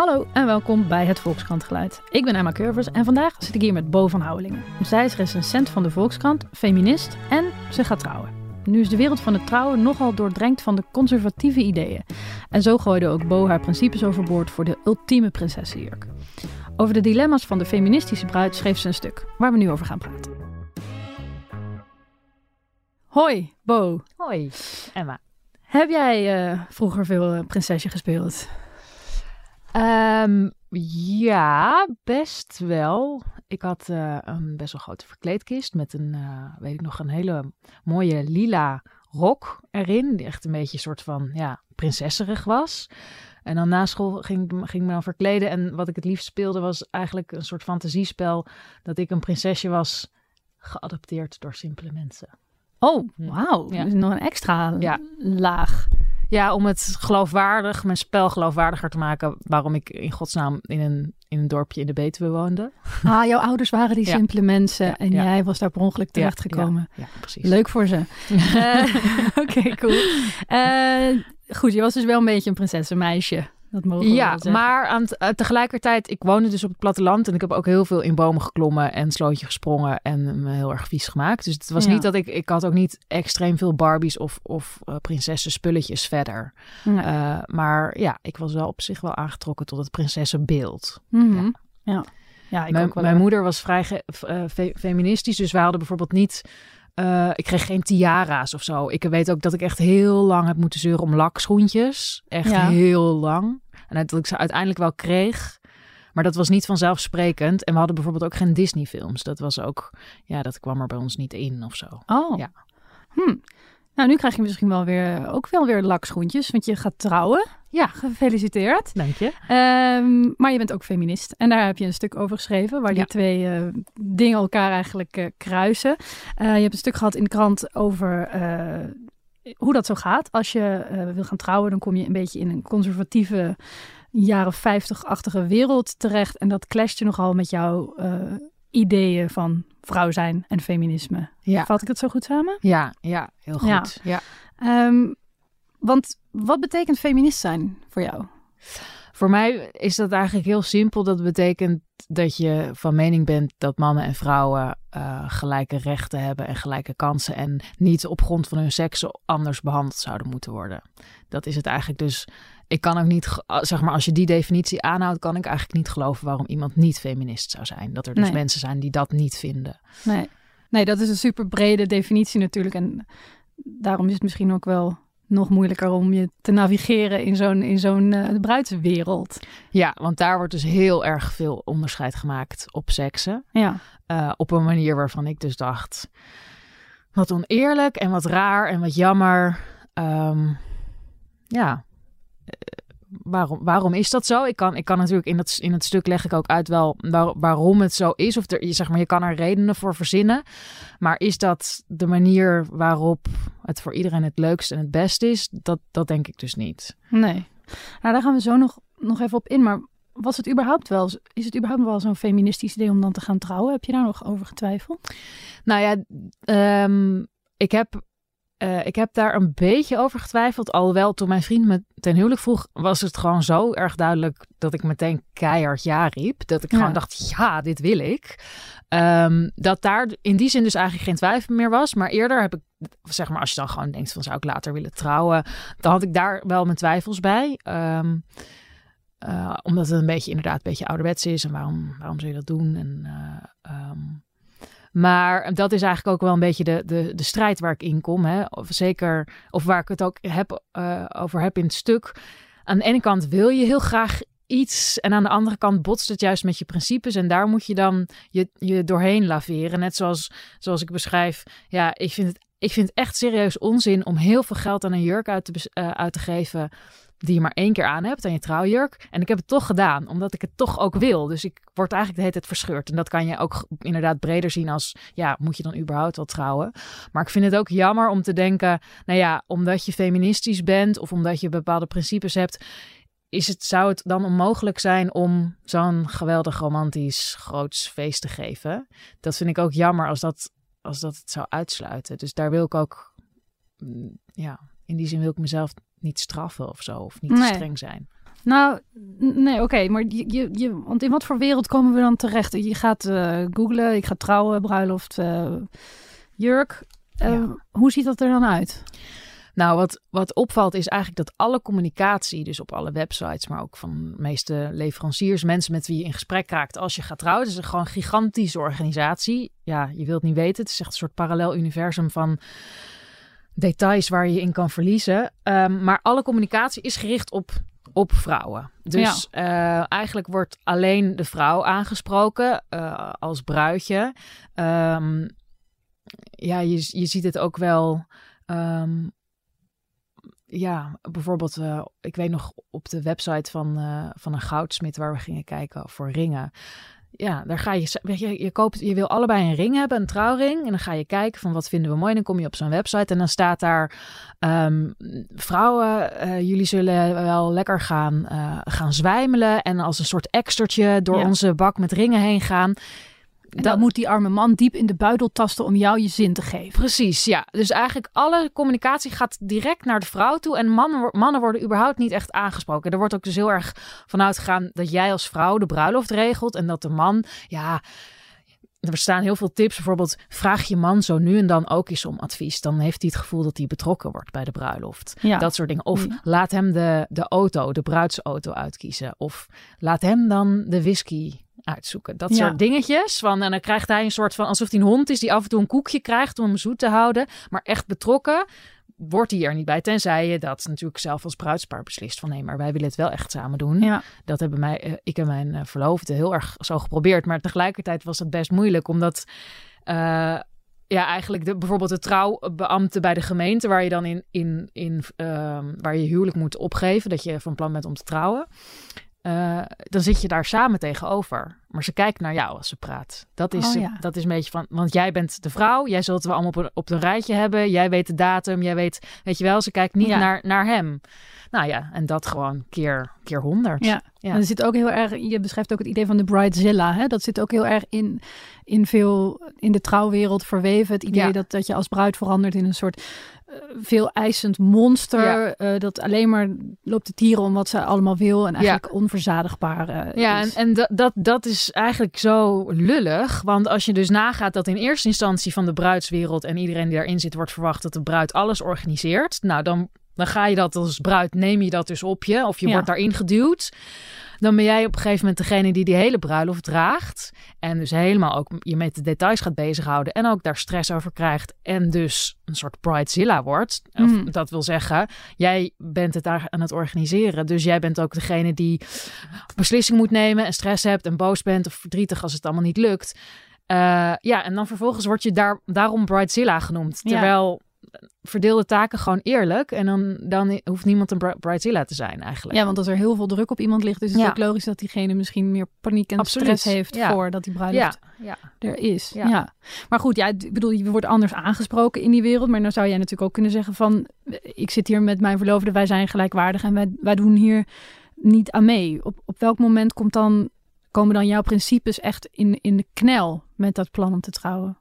Hallo en welkom bij het Volkskrantgeluid. Ik ben Emma Curvers en vandaag zit ik hier met Bo van Houwelingen. Zij is recensent van de Volkskrant, feminist en ze gaat trouwen. Nu is de wereld van het trouwen nogal doordrenkt van de conservatieve ideeën. En zo gooide ook Bo haar principes overboord voor de ultieme prinsessenjurk. Over de dilemma's van de feministische bruid schreef ze een stuk, waar we nu over gaan praten. Hoi, Bo. Hoi, Emma. Heb jij uh, vroeger veel uh, prinsesje gespeeld? Um, ja, best wel. Ik had uh, een best wel grote verkleedkist met een, weet ik nog, een hele mooie lila rok erin. Die echt een beetje een soort van, ja, prinsesserig was. En dan na school ging, ging ik me dan verkleden. En wat ik het liefst speelde was eigenlijk een soort fantasiespel. Dat ik een prinsesje was, geadopteerd door simpele mensen. Oh, wauw. Ja. Dus nog een extra ja. laag. Ja, om het geloofwaardig, mijn spel geloofwaardiger te maken. Waarom ik in godsnaam in een, in een dorpje in de Betuwe woonde. Ah, jouw ouders waren die simpele mensen. en jij was daar per ongeluk terechtgekomen. Ja, precies. Leuk voor ze. uh, Oké, cool. Uh, goed, je was dus wel een beetje een prinsessenmeisje. Dat mogen ja, maar aan uh, tegelijkertijd, ik woonde dus op het platteland en ik heb ook heel veel in bomen geklommen en slootje gesprongen en me heel erg vies gemaakt. Dus het was niet dat ik, ik had ook niet extreem veel Barbies of, of uh, prinsessen spulletjes verder. Uh, maar ja, ik was wel op zich wel aangetrokken tot het prinsessenbeeld. Mm -hmm. Ja. ja. ja. ik mijn, ook wel mijn moeder was vrij fe feministisch, dus wij hadden bijvoorbeeld niet uh, ik kreeg geen tiara's of zo. Ik weet ook dat ik echt heel lang heb moeten zeuren om lakschoentjes. Echt ja. heel lang. En dat ik ze uiteindelijk wel kreeg. Maar dat was niet vanzelfsprekend. En we hadden bijvoorbeeld ook geen Disney-films. Dat was ook, ja, dat kwam er bij ons niet in of zo. Oh. Ja. Hm. Nou, nu krijg je misschien wel weer, ook wel weer lakschoentjes, want je gaat trouwen. Ja. Gefeliciteerd. Dank je. Um, maar je bent ook feminist. En daar heb je een stuk over geschreven, waar die ja. twee uh, dingen elkaar eigenlijk uh, kruisen. Uh, je hebt een stuk gehad in de krant over hoe dat zo gaat. Als je wil gaan trouwen, dan kom je een beetje in een conservatieve, jaren 50-achtige wereld terecht. En dat clasht je nogal met jouw ideeën van vrouw zijn en feminisme. Ja. Vat ik het zo goed samen? Ja, ja heel goed. Ja. ja. Um, want wat betekent feminist zijn voor jou? Voor mij is dat eigenlijk heel simpel. Dat betekent dat je van mening bent dat mannen en vrouwen uh, gelijke rechten hebben en gelijke kansen. En niet op grond van hun seks anders behandeld zouden moeten worden. Dat is het eigenlijk dus. Ik kan ook niet, zeg maar, als je die definitie aanhoudt, kan ik eigenlijk niet geloven waarom iemand niet feminist zou zijn. Dat er dus nee. mensen zijn die dat niet vinden. Nee. nee, dat is een super brede definitie natuurlijk. En daarom is het misschien ook wel nog moeilijker om je te navigeren in zo'n in zo'n uh, bruidswereld. Ja, want daar wordt dus heel erg veel onderscheid gemaakt op seksen. Ja. Uh, op een manier waarvan ik dus dacht, wat oneerlijk en wat raar en wat jammer. Um, ja, waarom, waarom is dat zo? Ik kan, ik kan natuurlijk in, dat, in het stuk leg ik ook uit wel waar, waarom het zo is. Of er, zeg maar, je kan er redenen voor verzinnen. Maar is dat de manier waarop het voor iedereen het leukst en het best is? Dat, dat denk ik dus niet. Nee. Nou, daar gaan we zo nog, nog even op in. Maar was het überhaupt wel, is het überhaupt wel zo'n feministisch idee om dan te gaan trouwen? Heb je daar nog over getwijfeld? Nou ja, um, ik heb uh, ik heb daar een beetje over getwijfeld. Alhoewel, toen mijn vriend me ten huwelijk vroeg, was het gewoon zo erg duidelijk dat ik meteen keihard ja riep. Dat ik ja. gewoon dacht, ja, dit wil ik. Um, dat daar in die zin dus eigenlijk geen twijfel meer was. Maar eerder heb ik, zeg maar, als je dan gewoon denkt van zou ik later willen trouwen, dan had ik daar wel mijn twijfels bij. Um, uh, omdat het een beetje inderdaad een beetje ouderwets is. En waarom, waarom zou je dat doen? En uh, um, maar dat is eigenlijk ook wel een beetje de, de, de strijd waar ik in kom. Hè? Of zeker, of waar ik het ook heb, uh, over heb in het stuk. Aan de ene kant wil je heel graag iets. En aan de andere kant botst het juist met je principes. En daar moet je dan je, je doorheen laveren. Net zoals, zoals ik beschrijf. Ja, ik vind, het, ik vind echt serieus onzin om heel veel geld aan een jurk uit te, uh, uit te geven die je maar één keer aan hebt aan je trouwjurk. En ik heb het toch gedaan, omdat ik het toch ook wil. Dus ik word eigenlijk de hele tijd verscheurd. En dat kan je ook inderdaad breder zien als, ja, moet je dan überhaupt wel trouwen? Maar ik vind het ook jammer om te denken, nou ja, omdat je feministisch bent of omdat je bepaalde principes hebt, is het, zou het dan onmogelijk zijn om zo'n geweldig romantisch groots feest te geven? Dat vind ik ook jammer als dat, als dat het zou uitsluiten. Dus daar wil ik ook, ja, in die zin wil ik mezelf niet straffen of zo, of niet Nee. te streng zijn. Nou, nee, oké. maar je, je, je, want in wat voor wereld komen we dan terecht? Je gaat uh, googlen, ik ga trouwen, bruiloft, uh, jurk. Uh, Hoe ziet dat er dan uit? Nou, wat, wat opvalt is eigenlijk dat alle communicatie, dus op alle websites, maar ook van de meeste leveranciers, mensen met wie je in gesprek raakt als je gaat trouwen, het is gewoon een gigantische organisatie. Ja, je wilt niet weten. Het is echt een soort parallel universum van details waar je in kan verliezen. Um, maar alle communicatie is gericht op, op vrouwen. Dus ja. uh, eigenlijk wordt alleen de vrouw aangesproken uh, als bruidje. Um, ja, je, je ziet het ook wel. Um, ja, bijvoorbeeld, uh, ik weet nog op de website van, van een goudsmit waar we gingen kijken voor ringen. Ja, daar ga je, weet je, je koopt, je wil allebei een ring hebben, een trouwring. En dan ga je kijken van wat vinden we mooi. En dan kom je op zo'n website en dan staat daar, um, vrouwen, uh, jullie zullen wel lekker gaan, gaan zwijmelen. En als een soort extertje door ja. onze bak met ringen heen gaan. En dan moet die arme man diep in de buidel tasten om jou je zin te geven. Precies, ja. Dus eigenlijk alle communicatie gaat direct naar de vrouw toe. En mannen, mannen worden überhaupt niet echt aangesproken. Er wordt ook dus heel erg vanuit gegaan dat jij als vrouw de bruiloft regelt. En dat de man, ja... Er staan heel veel tips. Bijvoorbeeld, vraag je man zo nu en dan ook eens om advies. Dan heeft hij het gevoel dat hij betrokken wordt bij de bruiloft. Ja. Dat soort dingen. Of ja. laat hem de, de auto, de bruidsauto uitkiezen. Of laat hem dan de whisky uitzoeken. Dat soort dingetjes. Van, en dan krijgt hij een soort van alsof hij een hond is die af en toe een koekje krijgt om hem zoet te houden. Maar echt betrokken wordt hij er niet bij. Tenzij je dat natuurlijk zelf als bruidspaar beslist. Van nee, maar wij willen het wel echt samen doen. Ja. Dat hebben mij, uh, ik en mijn uh, verloofde heel erg zo geprobeerd. Maar tegelijkertijd was het best moeilijk. Omdat uh, ja, eigenlijk de, bijvoorbeeld de trouwbeambte bij de gemeente, waar je dan in, in, in waar je huwelijk moet opgeven, dat je van plan bent om te trouwen. Uh, dan zit je daar samen tegenover. Maar ze kijkt naar jou als ze praat. Dat is, oh, ja. dat is een beetje van. Want jij bent de vrouw. Jij zult we allemaal op een, op een rijtje hebben. Jij weet de datum. Jij weet. Weet je wel, ze kijkt niet Ja. naar, naar hem. Nou ja, en dat gewoon keer, keer honderd. Ja. Ja. En er zit ook heel erg, je beschrijft ook het idee van de bridezilla. Hè? Dat zit ook heel erg in, in veel, in de trouwwereld verweven. Het idee dat, dat je als bruid verandert in een soort eh, veel eisend monster. Ja. eh, dat alleen maar loopt te tieren om wat ze allemaal wil. En eigenlijk onverzadigbaar eh, Ja, en, en dat, dat, dat is eigenlijk zo lullig. Want als je dus nagaat dat in eerste instantie van de bruidswereld en iedereen die daarin zit, wordt verwacht dat de bruid alles organiseert. Nou, dan, dan ga je dat als bruid, neem je dat dus op je. Of je Ja. wordt daarin geduwd. Dan ben jij op een gegeven moment degene die die hele bruiloft draagt. En dus helemaal ook je met de details gaat bezighouden. En ook daar stress over krijgt. En dus een soort bridezilla wordt. Of Mm. dat wil zeggen, jij bent het daar aan het organiseren. Dus jij bent ook degene die beslissing moet nemen en stress hebt en boos bent of verdrietig als het allemaal niet lukt. Eh, ja, en dan vervolgens word je daar, daarom Bridezilla genoemd. Ja. Verdeel de taken gewoon eerlijk en dan, dan hoeft niemand een Bri- Bridezilla te zijn eigenlijk. Ja, want als er heel veel druk op iemand ligt, is het Ja. ook logisch dat diegene misschien meer paniek en Absoluut. stress heeft Ja. voordat die bruiloft ja, er is. Ja. Ja. Maar goed, ja, ik bedoel, je wordt anders aangesproken in die wereld. Maar dan zou jij natuurlijk ook kunnen zeggen van... eh, ik zit hier met mijn verloofde, wij zijn gelijkwaardig... en wij, wij doen hier niet aan mee. Op, op welk moment komt dan, komen dan jouw principes echt in, in de knel... met dat plan om te trouwen?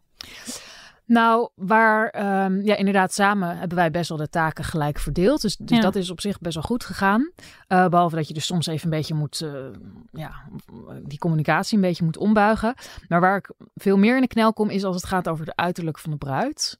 Nou, waar, ehm, ja, inderdaad, samen hebben wij best wel de taken gelijk verdeeld. Dus, dus Ja. dat is op zich best wel goed gegaan. Eh, behalve dat je dus soms even een beetje moet, eh, ja, die communicatie een beetje moet ombuigen. Maar waar ik veel meer in de knel kom, is als het gaat over de uiterlijk van de bruid.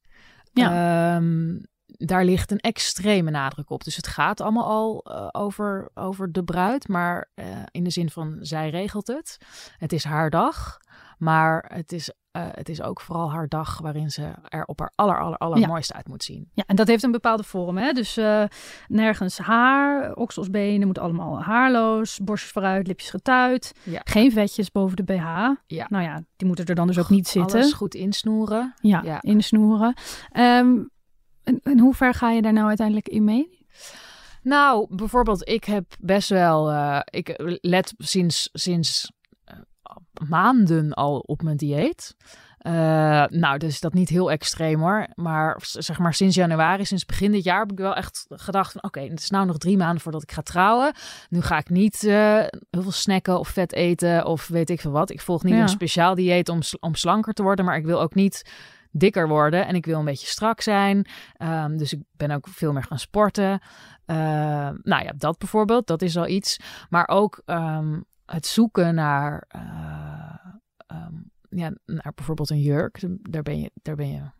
Ehm, daar ligt een extreme nadruk op. Dus het gaat allemaal al eh, over, over de bruid, maar in de zin van zij regelt het. Het is haar dag, maar het is, eh, het is ook vooral haar dag waarin ze er op haar aller, aller, allermooiste uit moet zien. Ja, en dat heeft een bepaalde vorm. Hè? Dus eh, nergens haar, okselsbenen, moet allemaal haarloos, borstjes vooruit, lipjes getuit. Ja. Geen vetjes boven de BH. Ja. Nou ja, die moeten er dan dus ook niet zitten. Alles goed insnoeren. Ja, Ja. insnoeren. Ehm, en, en hoe ver ga je daar nou uiteindelijk in mee? Nou, bijvoorbeeld, ik heb best wel. eh, ik let sinds, sinds maanden al op mijn dieet. Eh, nou, dus dat niet heel extreem hoor. Maar zeg maar sinds januari, sinds begin dit jaar, heb ik wel echt gedacht: van oké, het is nou nog drie maanden voordat ik ga trouwen. Nu ga ik niet eh, heel veel snacken of vet eten of weet ik veel wat. Ik volg niet Ja. een speciaal dieet om, om slanker te worden, maar ik wil ook niet dikker worden en ik wil een beetje strak zijn. Ehm, dus ik ben ook veel meer gaan sporten. Ehm, nou ja, dat bijvoorbeeld, dat is al iets. Maar ook ehm, het zoeken naar, uh, ja, naar bijvoorbeeld een jurk. Daar ben je, daar ben je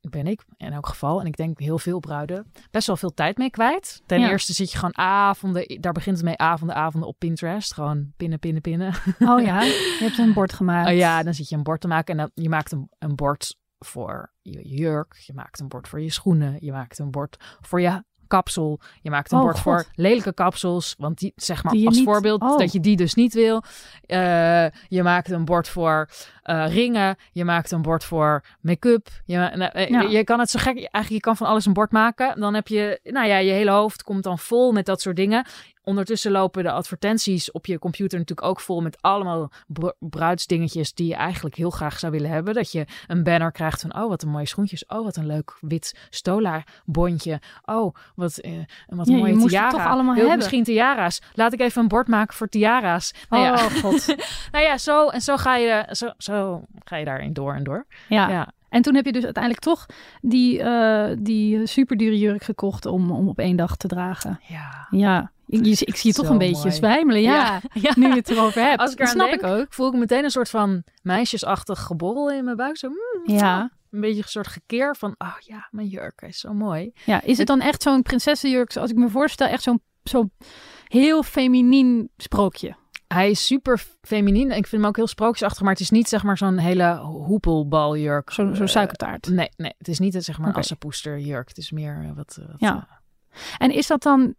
ben ik in elk geval. En ik denk heel veel bruiden best wel veel tijd mee kwijt. Ten eerste zit je gewoon avonden, daar begint het mee avonden, avonden op Pinterest. Gewoon pinnen, pinnen, pinnen. Oh ja, je hebt een bord gemaakt. Oh ja, dan zit je een bord te maken en dan, je maakt een, een bord voor je jurk. Je maakt een bord voor je schoenen. Je maakt een bord voor je kapsel. Je maakt een oh, bord voor lelijke kapsels. Want die, zeg maar als voorbeeld oh. dat je die dus niet wil. Uh, je maakt een bord voor uh, ringen. Je maakt een bord voor make-up. Je, uh, je, kan het zo gek. Eigenlijk je kan van alles een bord maken. Dan heb je, nou ja, je hele hoofd komt dan vol met dat soort dingen. Ondertussen lopen de advertenties op je computer natuurlijk ook vol met allemaal bruidsdingetjes die je eigenlijk heel graag zou willen hebben. Dat je een banner krijgt van, oh wat een mooie schoentjes. Oh wat een leuk wit stola bondje. Oh wat, eh, wat ja, mooie tiara. toch allemaal hebben. Misschien tiara's. Laat ik even een bord maken voor tiara's. Nou ja. Oh god. nou ja, zo en zo ga je, zo, zo ga je daarin door en door. ja. ja. En toen heb je dus uiteindelijk toch die, uh, die superdure jurk gekocht om, om op één dag te dragen. Ja. Ja. Ik, ik zie je toch een beetje zwijmelen, ja, ja, Nu je het erover hebt. Als ik er snap denk, ik ook. Voel ik meteen een soort van meisjesachtig geborrel in mijn buik. Zo, mm, ja. Een beetje een soort gekeer van, oh ja, mijn jurk is zo mooi. Ja, is het, dan echt zo'n prinsessenjurk, zoals ik me voorstel, echt zo'n zo'n heel feminien sprookje? Hij is super feminien. Ik vind hem ook heel sprookjesachtig, maar het is niet zeg maar zo'n hele hoepelbaljurk. Zo'n zo suikertaart. nee, nee, het is niet zeg maar okay. assenpoesterjurk. Het is meer eh, wat... wat ja. En is dat dan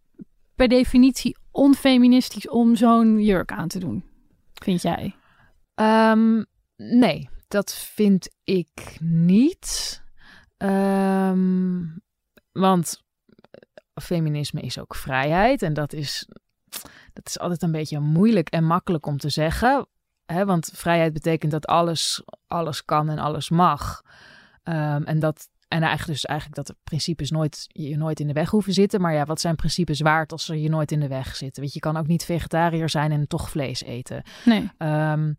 per definitie onfeministisch om zo'n jurk aan te doen, vind jij? Um, nee, dat vind ik niet. Um, want feminisme is ook vrijheid en dat is, dat is altijd een beetje moeilijk en makkelijk om te zeggen. Hè? Want vrijheid betekent dat alles, alles kan en alles mag. Um, en dat en eigenlijk dus eigenlijk dat de principes nooit, je nooit in de weg hoeven zitten. Maar ja, wat zijn principes waard als ze je nooit in de weg zitten? Weet je, je kan ook niet vegetariër zijn en toch vlees eten. Nee. Um,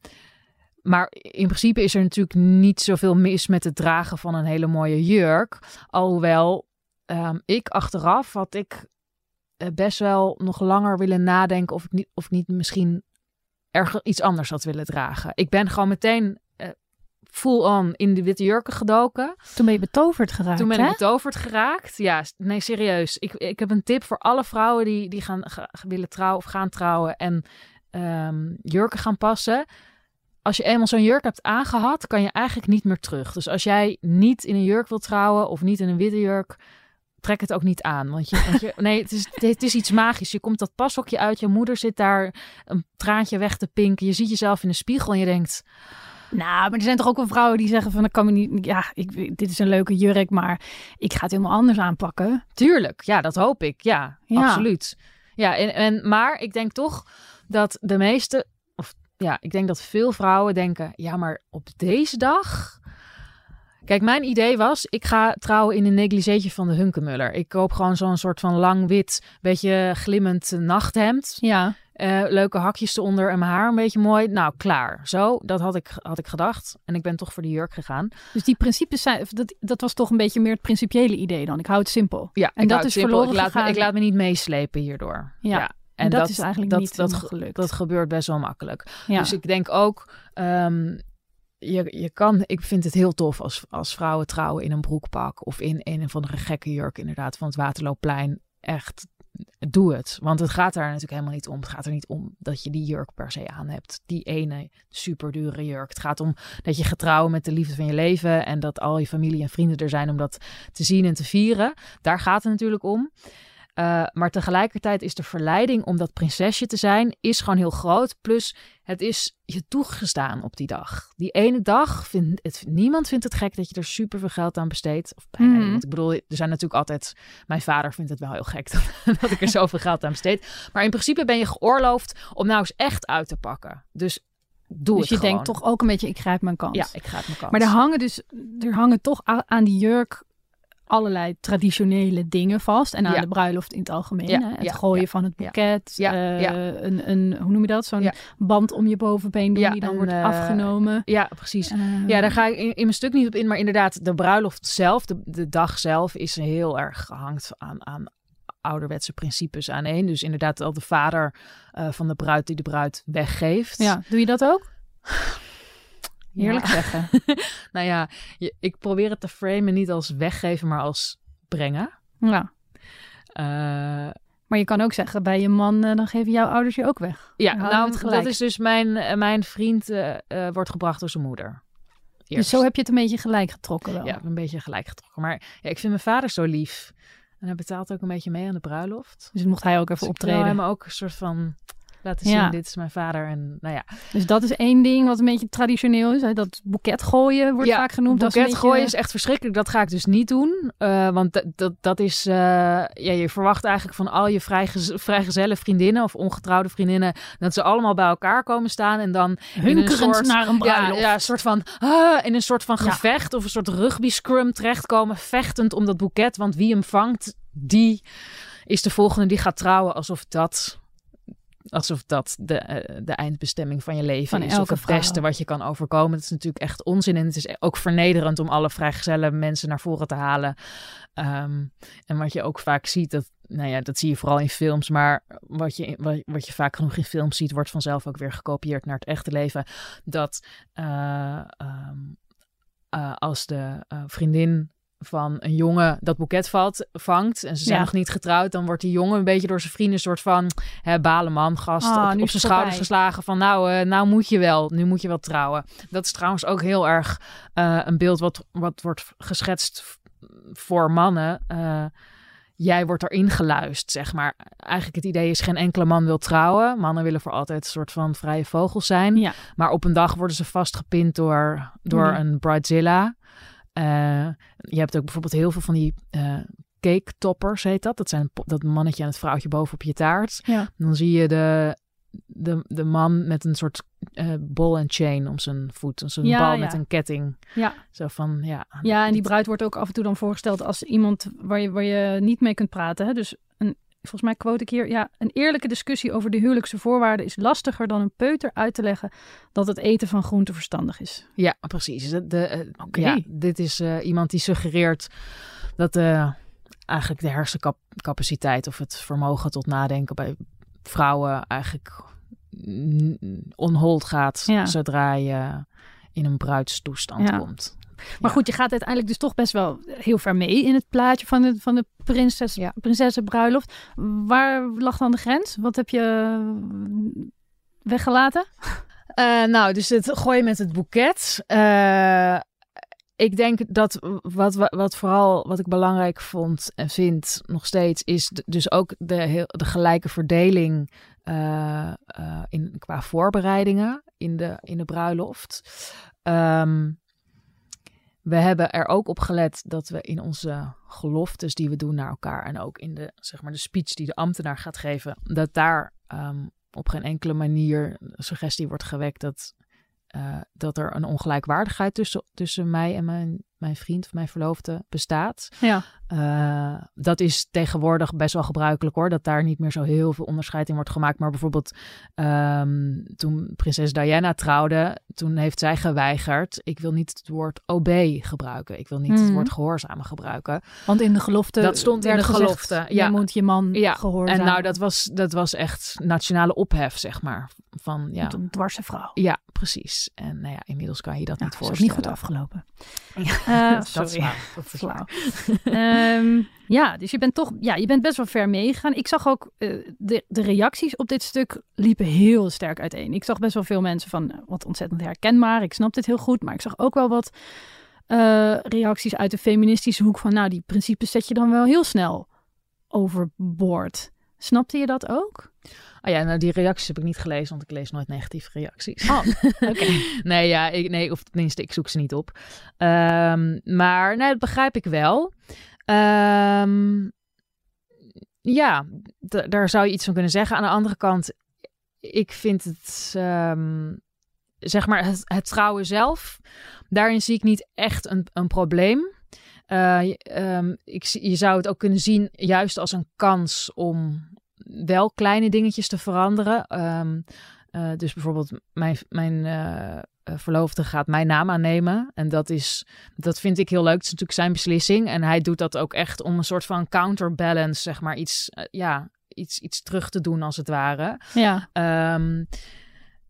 maar in principe is er natuurlijk niet zoveel mis met het dragen van een hele mooie jurk. Alhoewel um, ik achteraf had ik eh, best wel nog langer willen nadenken of ik niet, of niet misschien ergens iets anders had willen dragen. Ik ben gewoon meteen full-on in de witte jurken gedoken. Toen ben je betoverd geraakt, Toen ben ik betoverd geraakt. Ja, nee, serieus. Ik, ik heb een tip voor alle vrouwen die, die gaan, willen trouwen of gaan trouwen en um, jurken gaan passen. Als je eenmaal zo'n jurk hebt aangehad, kan je eigenlijk niet meer terug. Dus als jij niet in een jurk wilt trouwen of niet in een witte jurk, trek het ook niet aan. Want je, want je nee, het is, het is iets magisch. Je komt dat pashokje uit, je moeder zit daar een traantje weg te pinken. Je ziet jezelf in de spiegel en je denkt nou, maar er zijn toch ook wel vrouwen die zeggen van... ik kan me niet, ja, ik, dit is een leuke jurk, maar ik ga het helemaal anders aanpakken. Tuurlijk, ja, dat hoop ik. Ja, absoluut. Ja, en, en, maar ik denk toch dat de meeste... Of ja, ik denk dat veel vrouwen denken... ja, maar op deze dag... Kijk, mijn idee was, ik ga trouwen in een negligeetje van de Hunkemuller. Ik koop gewoon zo'n soort van lang wit, beetje glimmend nachthemd. Ja. Uh, leuke hakjes eronder en mijn haar een beetje mooi. Nou, klaar. Zo, dat had ik, had ik gedacht. En ik ben toch voor de jurk gegaan. Dus die principes zijn, dat, dat was toch een beetje meer het principiële idee dan. Ik hou het simpel. Ja, en dat is verloren ik laat, me, ik laat me niet meeslepen hierdoor. Ja. En, dat, is eigenlijk dat, niet dat, gelukt. Dat gebeurt best wel makkelijk. Ja. Dus ik denk ook, um, je, je kan, ik vind het heel tof als, als vrouwen trouwen in een broekpak of in een of andere gekke jurk, inderdaad, van het Waterloopplein. Echt doe het. Want het gaat daar natuurlijk helemaal niet om. Het gaat er niet om dat je die jurk per se aan hebt. Die ene super dure jurk. Het gaat om dat je getrouwen met de liefde van je leven. En dat al je familie en vrienden er zijn om dat te zien en te vieren. Daar gaat het natuurlijk om. Uh, maar tegelijkertijd is de verleiding om dat prinsesje te zijn, is gewoon heel groot. Plus, het is je toegestaan op die dag. Die ene dag, vindt het, niemand vindt het gek dat je er super veel geld aan besteedt. Of bijna mm. Ik bedoel, er zijn natuurlijk altijd... Mijn vader vindt het wel heel gek dat, dat ik er zoveel geld aan besteed. Maar in principe ben je geoorloofd om nou eens echt uit te pakken. Dus Doe dus je denkt toch ook een beetje, ik grijp mijn kans. Ja, ik grijp mijn kans. Maar er hangen dus, er hangen toch aan die jurk allerlei traditionele dingen vast. En aan Ja. de bruiloft in het algemeen. Ja, hè? Het ja, gooien van het boeket. Ja, ja. Een, een, hoe noem je dat? Zo'n band om je bovenbeen doen die dan wordt eh, afgenomen. Ja, precies. Eh, Ja, daar ga ik in, in mijn stuk niet op in. Maar inderdaad, de bruiloft zelf, de, de dag zelf, is heel erg gehangt aan, aan ouderwetse principes aan één. Dus inderdaad al de vader van de bruid die de bruid weggeeft. ja, doe je dat ook? Heerlijk Ja. zeggen. nou ja, je- ik probeer het te framen niet als weggeven, maar als brengen. Ja. Eh, Maar je kan ook zeggen, bij je man, eh, dan geven jouw ouders je ook weg. ja, nou, dat is dus mijn, eh, mijn vriend wordt gebracht door zijn moeder. Dus zo heb je het een beetje gelijk getrokken wel. Ja, een beetje gelijk getrokken. Maar ja, ik vind mijn vader zo lief. En hij betaalt ook een beetje mee aan de bruiloft. Dus mocht hij ook even Dus ik optreden. hem ook een soort van laten Ja. zien, dit is mijn vader. En nou ja, Dus dat is één ding wat een beetje traditioneel is. Hè? Dat boeket gooien wordt Ja, vaak genoemd. boeket beetje- gooien is echt verschrikkelijk. Dat ga ik dus niet doen. Eh, want dat, dat, is, eh, ja, je verwacht eigenlijk van al je vrijgez vrijgezelle vriendinnen of ongetrouwde vriendinnen, dat ze allemaal bij elkaar komen staan en dan in een Hunkerend soort, naar een ja, bruiloft. ja, een soort van, ah, in een soort van Ja. gevecht of een soort rugby scrum terechtkomen, vechtend om dat boeket. Want wie hem vangt, die is de volgende die gaat trouwen alsof dat... Alsof dat de, eh, de eindbestemming van je leven Van is. elke Of het beste wat je kan overkomen. Dat is natuurlijk echt onzin. En het is ook vernederend om alle vrijgezelle mensen naar voren te halen. Ehm, en wat je ook vaak ziet, dat, nou ja, dat zie je vooral in films. Maar wat je, wat, wat je vaak genoeg in films ziet, wordt vanzelf ook weer gekopieerd naar het echte leven. Dat eh, ehm, eh, als de vriendin van een jongen dat boeket valt, vangt en ze zijn Ja. nog niet getrouwd, dan wordt die jongen een beetje door zijn vrienden een soort van hè, balenman, gast, Ah, op, zijn schouders geslagen van nou, eh, nou moet je wel, nu moet je wel trouwen. Dat is trouwens ook heel erg eh, een beeld wat, wat wordt geschetst voor mannen. Eh, jij wordt erin geluisterd, zeg maar. Eigenlijk het idee is geen enkele man wil trouwen. Mannen willen voor altijd een soort van vrije vogels zijn. Ja. Maar op een dag worden ze vastgepind door, door Ja. een bridezilla. Eh, je hebt ook bijvoorbeeld heel veel van die eh cake toppers, heet dat. Dat zijn dat mannetje en het vrouwtje boven op je taart. Ja. Dan zie je de, de, de man met een soort eh ball and chain om zijn voet. Zo'n Ja, bal ja. met een ketting. Ja. Zo van, ja. Ja, en die bruid wordt ook af en toe dan voorgesteld als iemand waar je, waar je niet mee kunt praten. Hè? Dus een, volgens mij quote ik hier, ja, een eerlijke discussie over de huwelijkse voorwaarden is lastiger dan een peuter uit te leggen dat het eten van groente verstandig is. Ja, precies. De, de, eh, ja, dit is eh, iemand die suggereert dat eh, eigenlijk de hersencapaciteit of het vermogen tot nadenken bij vrouwen eigenlijk onhold gaat Ja. zodra je in een bruidstoestand Ja. komt. Maar goed, je gaat uiteindelijk dus toch best wel heel ver mee in het plaatje van de, van de prinses, Ja. prinsessenbruiloft. Waar lag dan de grens? Wat heb je weggelaten? Eh, nou, dus het gooien met het boeket. Eh, ik denk dat wat, wat, wat vooral wat ik belangrijk vond en vind nog steeds, is dus ook de, heel, de gelijke verdeling eh, in, qua voorbereidingen in de, in de bruiloft. Ehm, we hebben er ook op gelet dat we in onze geloftes die we doen naar elkaar en ook in de, zeg maar, de speech die de ambtenaar gaat geven, dat daar ehm, op geen enkele manier suggestie wordt gewekt dat, eh, dat er een ongelijkwaardigheid tussen, tussen mij en mijn, mijn vriend of mijn verloofde bestaat. Ja, Eh, dat is tegenwoordig best wel gebruikelijk hoor, dat daar niet meer zo heel veel onderscheid in wordt gemaakt. Maar bijvoorbeeld ehm, toen prinses Diana trouwde, toen heeft zij geweigerd. Ik wil niet het woord OB gebruiken. Ik wil niet het Mhm. woord gehoorzamen gebruiken. want in de gelofte Dat stond in de gezegd, gelofte, Je moet je man Ja, gehoorzamen. En nou, dat was, dat was echt nationale ophef, zeg maar. Van, ja, Een dwarse vrouw. ja, precies. En nou ja, inmiddels kan je dat Ja, niet is ook voorstellen. niet goed afgelopen. Ja, Eh, dat is. Dat is Flauw. Ehm, ja, dus je bent toch, ja, je bent best wel ver meegegaan. Ik zag ook eh, de, de reacties op dit stuk liepen heel sterk uiteen. Ik zag best wel veel mensen van eh, wat ontzettend herkenbaar. Ik snap dit heel goed, maar ik zag ook wel wat eh, reacties uit de feministische hoek van, nou, die principes zet je dan wel heel snel overboord. Snapte je dat ook? Oh ja, nou die reacties heb ik niet gelezen, want ik lees nooit negatieve reacties. Oh, oké. nee, ja, ik, nee, of tenminste, ik zoek ze niet op. Ehm, maar nee, dat begrijp ik wel. Ehm, ja, daar zou je iets van kunnen zeggen. Aan de andere kant, ik vind het, ehm, zeg maar, het, trouwen zelf, daarin zie ik niet echt een, een probleem. Uh, ik, je zou het ook kunnen zien juist als een kans om wel kleine dingetjes te veranderen. Ehm, eh, dus bijvoorbeeld mijn, mijn verloofde gaat mijn naam aannemen. En dat, is, dat vind ik heel leuk. Het is natuurlijk zijn beslissing. En hij doet dat ook echt om een soort van counterbalance, zeg maar, iets, ja, iets, iets terug te doen als het ware. Ja. Um,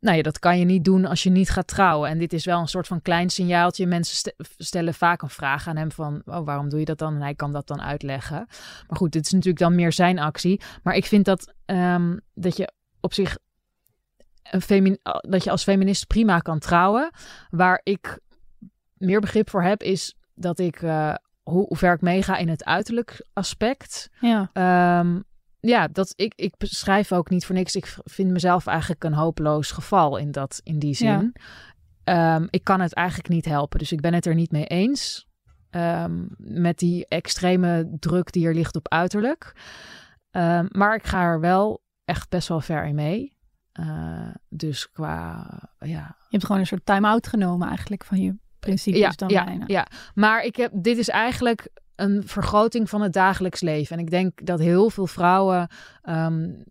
nou ja, dat kan je niet doen als je niet gaat trouwen. En dit is wel een soort van klein signaaltje. Mensen stellen vaak een vraag aan hem van, oh, waarom doe je dat dan? En hij kan dat dan uitleggen. Maar goed, dit is natuurlijk dan meer zijn actie. Maar ik vind dat, um, dat je op zich een dat je als feminist prima kan trouwen. Waar ik meer begrip voor heb, is dat ik uh, hoe, hoe, ver ik meega in het uiterlijk aspect. Ja. Um, ja, dat, ik, ik beschrijf ook niet voor niks. Ik vind mezelf eigenlijk een hopeloos geval in, dat, in die zin. Ehm, ik kan het eigenlijk niet helpen. Dus ik ben het er niet mee eens. Um, met die extreme druk die er ligt op uiterlijk. Um, maar ik ga er wel echt best wel ver in mee. Uh, dus qua, ja. Je hebt gewoon een soort time-out genomen eigenlijk van je principes ja, dan ja, Ja, maar ik heb, dit is eigenlijk een vergroting van het dagelijks leven. En ik denk dat heel veel vrouwen um,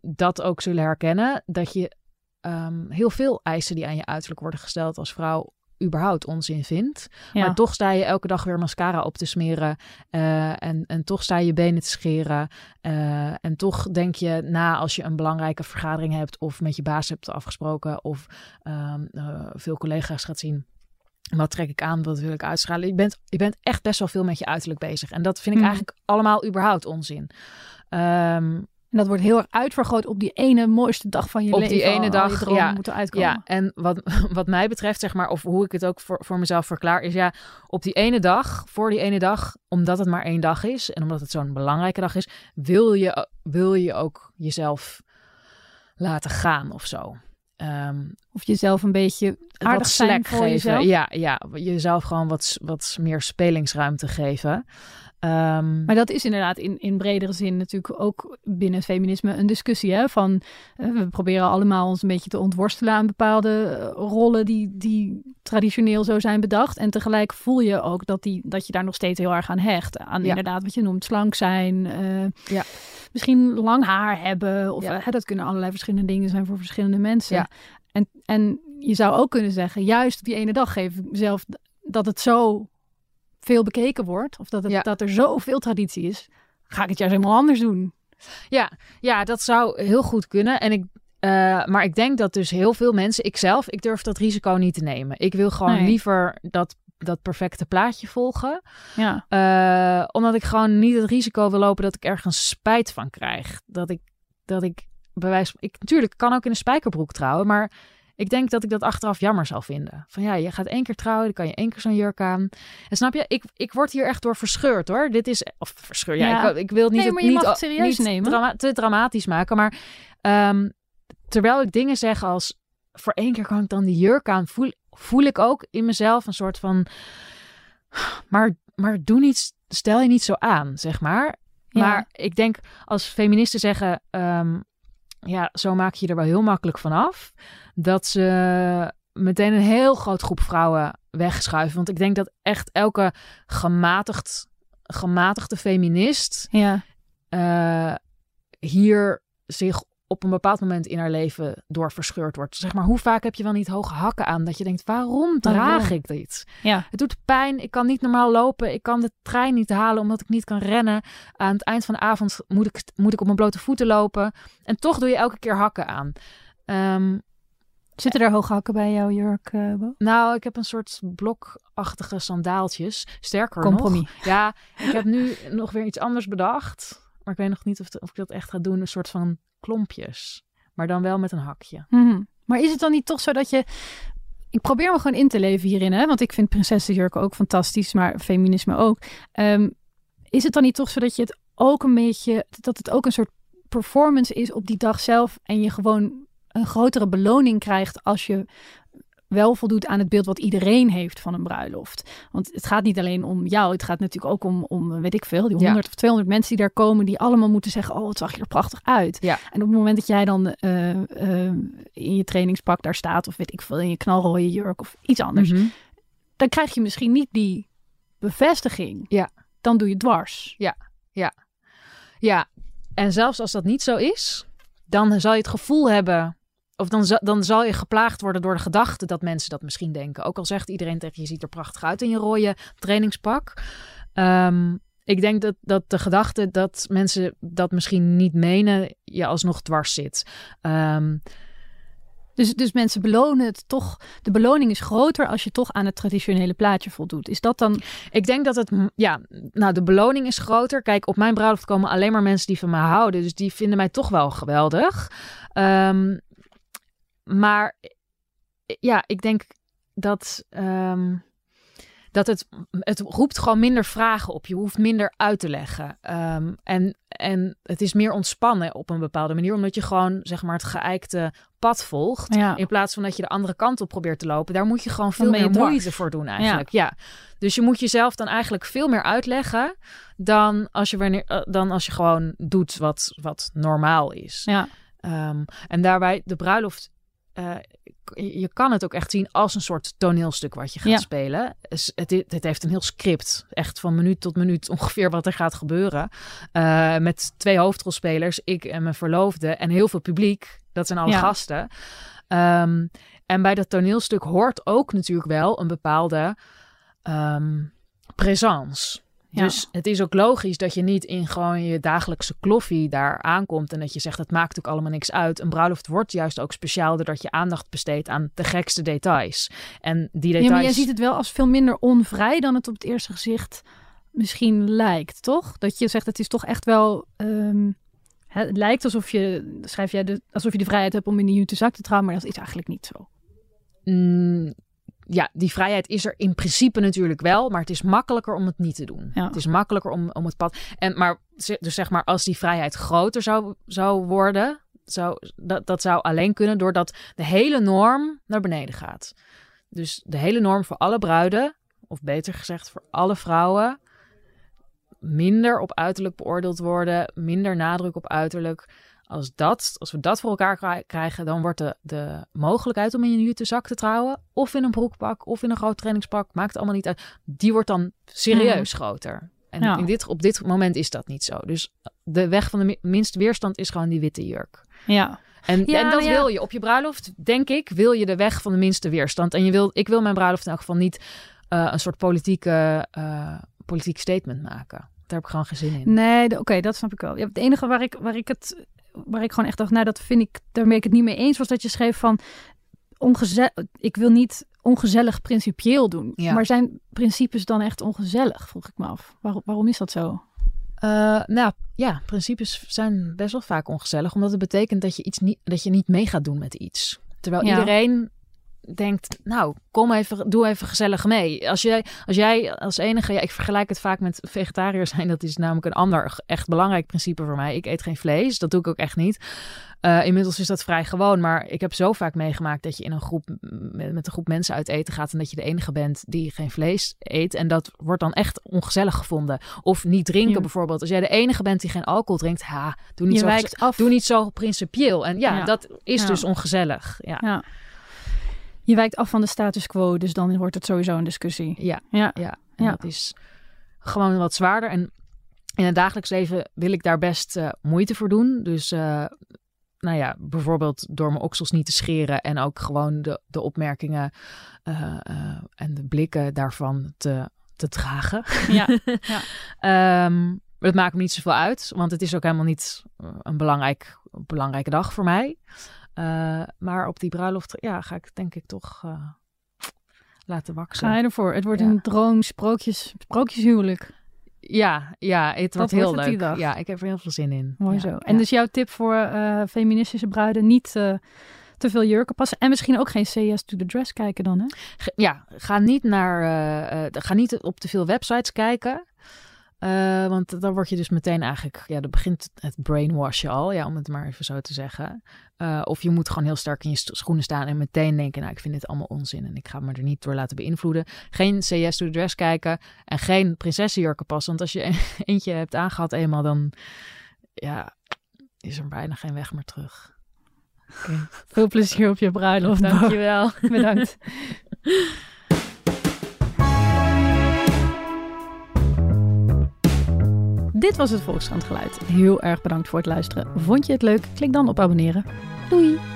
dat ook zullen herkennen. Dat je um, heel veel eisen die aan je uiterlijk worden gesteld als vrouw überhaupt onzin vindt. Ja. Maar toch sta je elke dag weer mascara op te smeren. Uh, en, en toch sta je je benen te scheren. Uh, en toch denk je na als je een belangrijke vergadering hebt... of met je baas hebt afgesproken... of um, uh, veel collega's gaat zien wat trek ik aan? Wat wil ik uitschalen? Je bent, je bent echt best wel veel met je uiterlijk bezig. En dat vind ik mhm. eigenlijk allemaal überhaupt onzin. Um, en dat wordt heel erg uitvergroot op die ene mooiste dag van je op leven. Op die ene dag, ja, moeten uitkomen. Ja, en wat, wat mij betreft, zeg maar, of hoe ik het ook voor, voor mezelf verklaar, is ja, op die ene dag, voor die ene dag, omdat het maar één dag is en omdat het zo'n belangrijke dag is, wil je, wil je ook jezelf laten gaan of zo. Um, of jezelf een beetje aardig slack geven. Jezelf. Ja, ja, jezelf gewoon wat, wat meer spelingsruimte geven. Um, maar dat is inderdaad in, in bredere zin natuurlijk ook binnen feminisme een discussie. Hè? Van, uh, we proberen allemaal ons een beetje te ontworstelen aan bepaalde uh, rollen die, die traditioneel zo zijn bedacht. En tegelijk voel je ook dat, die, dat je daar nog steeds heel erg aan hecht. Aan ja. inderdaad wat je noemt slank zijn. Uh, ja. Misschien lang haar hebben. Of ja. dat kunnen allerlei verschillende dingen zijn voor verschillende mensen. Ja. En, en je zou ook kunnen zeggen, juist op die ene dag geef ik mezelf dat het zo veel bekeken wordt, of dat, het, ja. dat er zoveel traditie is, ga ik het juist helemaal anders doen. Ja, ja dat zou heel goed kunnen. En ik, uh, maar ik denk dat dus heel veel mensen, ikzelf, ik durf dat risico niet te nemen. Ik wil gewoon nee. liever dat, dat perfecte plaatje volgen. Ja. Uh, omdat ik gewoon niet het risico wil lopen dat ik ergens spijt van krijg. Dat ik, dat ik bewijs. Ik natuurlijk kan ook in een spijkerbroek trouwen, maar ik denk dat ik dat achteraf jammer zal vinden. Van ja, je gaat één keer trouwen, dan kan je één keer zo'n jurk aan. En snap je, ik, ik word hier echt door verscheurd hoor. Dit is, of verscheurd, ja, ja. Ik, ik, wil niet, nee, maar je niet, mag het serieus niet nemen. Drama, te dramatisch maken. Maar um, terwijl ik dingen zeg als, voor één keer kan ik dan die jurk aan, voel, voel ik ook in mezelf een soort van, maar, maar doe niet, stel je niet zo aan, zeg maar. Maar ja. ik denk als feministen zeggen, um, ja, zo maak je er wel heel makkelijk van af. Dat ze meteen een heel groot groep vrouwen wegschuiven. Want ik denk dat echt elke gematigd, gematigde feminist ja. uh, hier zich op een bepaald moment in haar leven door verscheurd wordt. Zeg maar, hoe vaak heb je wel niet hoge hakken aan dat je denkt, waarom draag ik dit? Ja. Het doet pijn, ik kan niet normaal lopen, ik kan de trein niet halen omdat ik niet kan rennen. Aan het eind van de avond moet ik, moet ik op mijn blote voeten lopen. En toch doe je elke keer hakken aan. Um, Zitten er hoge hakken bij jouw jurk, uh, Bo? Nou, ik heb een soort blokachtige sandaaltjes. Sterker Compromis. nog. Ja, ik heb nu nog weer iets anders bedacht. Maar ik weet nog niet of, of ik dat echt ga doen. Een soort van klompjes. Maar dan wel met een hakje. -hmm. Maar is het dan niet toch zo dat je... Ik probeer me gewoon in te leven hierin, hè? want ik vind prinsessenjurken ook fantastisch, maar feminisme ook. Um, is het dan niet toch zo dat je het ook een beetje... dat het ook een soort performance is op die dag zelf en je gewoon een grotere beloning krijgt als je wel voldoet aan het beeld wat iedereen heeft van een bruiloft. Want het gaat niet alleen om jou, het gaat natuurlijk ook om, om weet ik veel, die 100 ja. of 200 mensen die daar komen, die allemaal moeten zeggen, oh, het zag je er prachtig uit. Ja. En op het moment dat jij dan uh, uh, in je trainingspak daar staat, of weet ik veel, in je knalrooie jurk of iets anders, mm -hmm. dan krijg je misschien niet die bevestiging, Ja. dan doe je dwars. Ja, en zelfs als dat niet zo is, dan zal je het gevoel hebben. Of dan, dan zal je geplaagd worden door de gedachte dat mensen dat misschien denken. Ook al zegt iedereen tegen je, je ziet er prachtig uit in je rode trainingspak. Ehm, ik denk dat, dat de gedachte dat mensen dat misschien niet menen, je alsnog dwars zit. Ehm, Dus, dus mensen belonen het toch. De beloning is groter als je toch aan het traditionele plaatje voldoet. Is dat dan. Ik denk dat het, ja, nou de beloning is groter. Kijk, op mijn bruiloft komen alleen maar mensen die van me houden. Dus die vinden mij toch wel geweldig. Ehm, maar ja, ik denk dat, ehm, dat het, het roept gewoon minder vragen op. Je hoeft minder uit te leggen. Ehm, en, en het is meer ontspannen op een bepaalde manier. Omdat je gewoon, zeg maar, het geëikte pad volgt. Ja. In plaats van dat je de andere kant op probeert te lopen. Daar moet je gewoon veel meer moeite voor doen eigenlijk. Ja. Dus je moet jezelf dan eigenlijk veel meer uitleggen dan als je, wanneer, eh, dan als je gewoon doet wat, wat normaal is. Ja. Ehm, en daarbij de bruiloft. Eh, je kan het ook echt zien als een soort toneelstuk wat je gaat Ja. spelen. Het, het heeft een heel script. Echt van minuut tot minuut ongeveer wat er gaat gebeuren. Eh, met twee hoofdrolspelers, ik en mijn verloofde. En heel veel publiek. Dat zijn alle Ja. gasten. Ehm, en bij dat toneelstuk hoort ook natuurlijk wel een bepaalde ehm présence. Ja. Dus het is ook logisch dat je niet in gewoon je dagelijkse kloffie daar aankomt en dat je zegt dat maakt ook allemaal niks uit. Een bruiloft wordt juist ook speciaal doordat je aandacht besteedt aan de gekste details. En die details. Ja, maar jij ziet het wel als veel minder onvrij dan het op het eerste gezicht misschien lijkt, toch? Dat je zegt het is toch echt wel. ehm, het lijkt alsof je, schrijf jij, de, alsof je de vrijheid hebt om in de jute zak te trouwen, maar dat is eigenlijk niet zo. Mm, ja, die vrijheid is er in principe natuurlijk wel, maar het is makkelijker om het niet te doen. Ja. Het is makkelijker om, om het pad. En maar dus zeg maar, als die vrijheid groter zou, zou worden, zou, dat, dat zou alleen kunnen doordat de hele norm naar beneden gaat. Dus de hele norm voor alle bruiden, of beter gezegd voor alle vrouwen, minder op uiterlijk beoordeeld worden, minder nadruk op uiterlijk. Als, dat, als we dat voor elkaar kri- krijgen, dan wordt de, de mogelijkheid om in een jute zak te trouwen, of in een broekpak, of in een groot trainingspak, maakt allemaal niet uit. Die wordt dan serieus groter. En Ja. in dit, op dit moment is dat niet zo. Dus de weg van de mi- minste weerstand is gewoon die witte jurk. Ja, En, Ja, en dat nou ja. wil je. Op je bruiloft, denk ik, wil je de weg van de minste weerstand. En je wil, ik wil mijn bruiloft in elk geval niet eh, een soort politieke, eh, politiek statement maken. Daar heb ik gewoon geen zin in. nee, oké, dat snap ik wel. Ja, het enige waar ik, waar ik het, waar ik gewoon echt dacht, nou, dat vind ik, daar ben ik het niet mee eens, was dat je schreef van, ongeze ik wil niet ongezellig principieel doen. Ja. Maar zijn principes dan echt ongezellig, vroeg ik me af. Waarom, waarom is dat zo? Eh, nou ja, principes zijn best wel vaak ongezellig, omdat het betekent dat je, iets niet, dat je niet mee gaat doen met iets. Terwijl Ja. iedereen denkt, nou, kom even, doe even gezellig mee. Als jij als, jij als enige, ja, ik vergelijk het vaak met vegetariër zijn, dat is namelijk een ander echt belangrijk principe voor mij. Ik eet geen vlees, dat doe ik ook echt niet. Eh, inmiddels is dat vrij gewoon, maar ik heb zo vaak meegemaakt dat je in een groep met, met een groep mensen uit eten gaat en dat je de enige bent die geen vlees eet. En dat wordt dan echt ongezellig gevonden. Of niet drinken Ja. bijvoorbeeld. Als jij de enige bent die geen alcohol drinkt, ha, doe niet, Je zo, af. doe niet zo principieel. En ja, Ja. dat is dus ongezellig. Ja. Ja. Je wijkt af van de status quo, dus dan wordt het sowieso een discussie. Ja, Ja, ja. En Ja. dat is gewoon wat zwaarder. En in het dagelijks leven wil ik daar best eh, moeite voor doen. Dus eh, nou ja, bijvoorbeeld door mijn oksels niet te scheren en ook gewoon de, de opmerkingen eh, en de blikken daarvan te, te dragen. ja. Ehm, het maakt me niet zoveel uit, want het is ook helemaal niet een belangrijk, belangrijke dag voor mij. Eh, maar op die bruiloft ja, ga ik denk ik toch eh, laten waksen. Ga je ervoor? Het wordt Ja. een droom sprookjes, sprookjeshuwelijk. Ja, ja, het wordt heel wordt leuk. Ja, ik heb er heel veel zin in. Mooi Ja, zo. ja. En dus jouw tip voor eh, feministische bruiden, niet te veel jurken passen. En misschien ook geen CS to the dress kijken dan, hè? Ja, ga niet naar, ga niet op te veel websites kijken. Want dan word je dus meteen eigenlijk, ja, dan begint het brainwashen al, ja, om het maar even zo te zeggen. Eh, of je moet gewoon heel sterk in je schoenen staan en meteen denken, nou, ik vind dit allemaal onzin en ik ga me er niet door laten beïnvloeden. Geen CS to the dress kijken en geen prinsessenjurken passen, want als je een- eentje hebt aangehad eenmaal, dan, ja, is er bijna geen weg meer terug. Veel plezier op je bruiloft. Dankjewel. Bedankt. Dit was het Volkskrant Geluid. Heel erg bedankt voor het luisteren. Vond je het leuk? Klik dan op abonneren. Doei!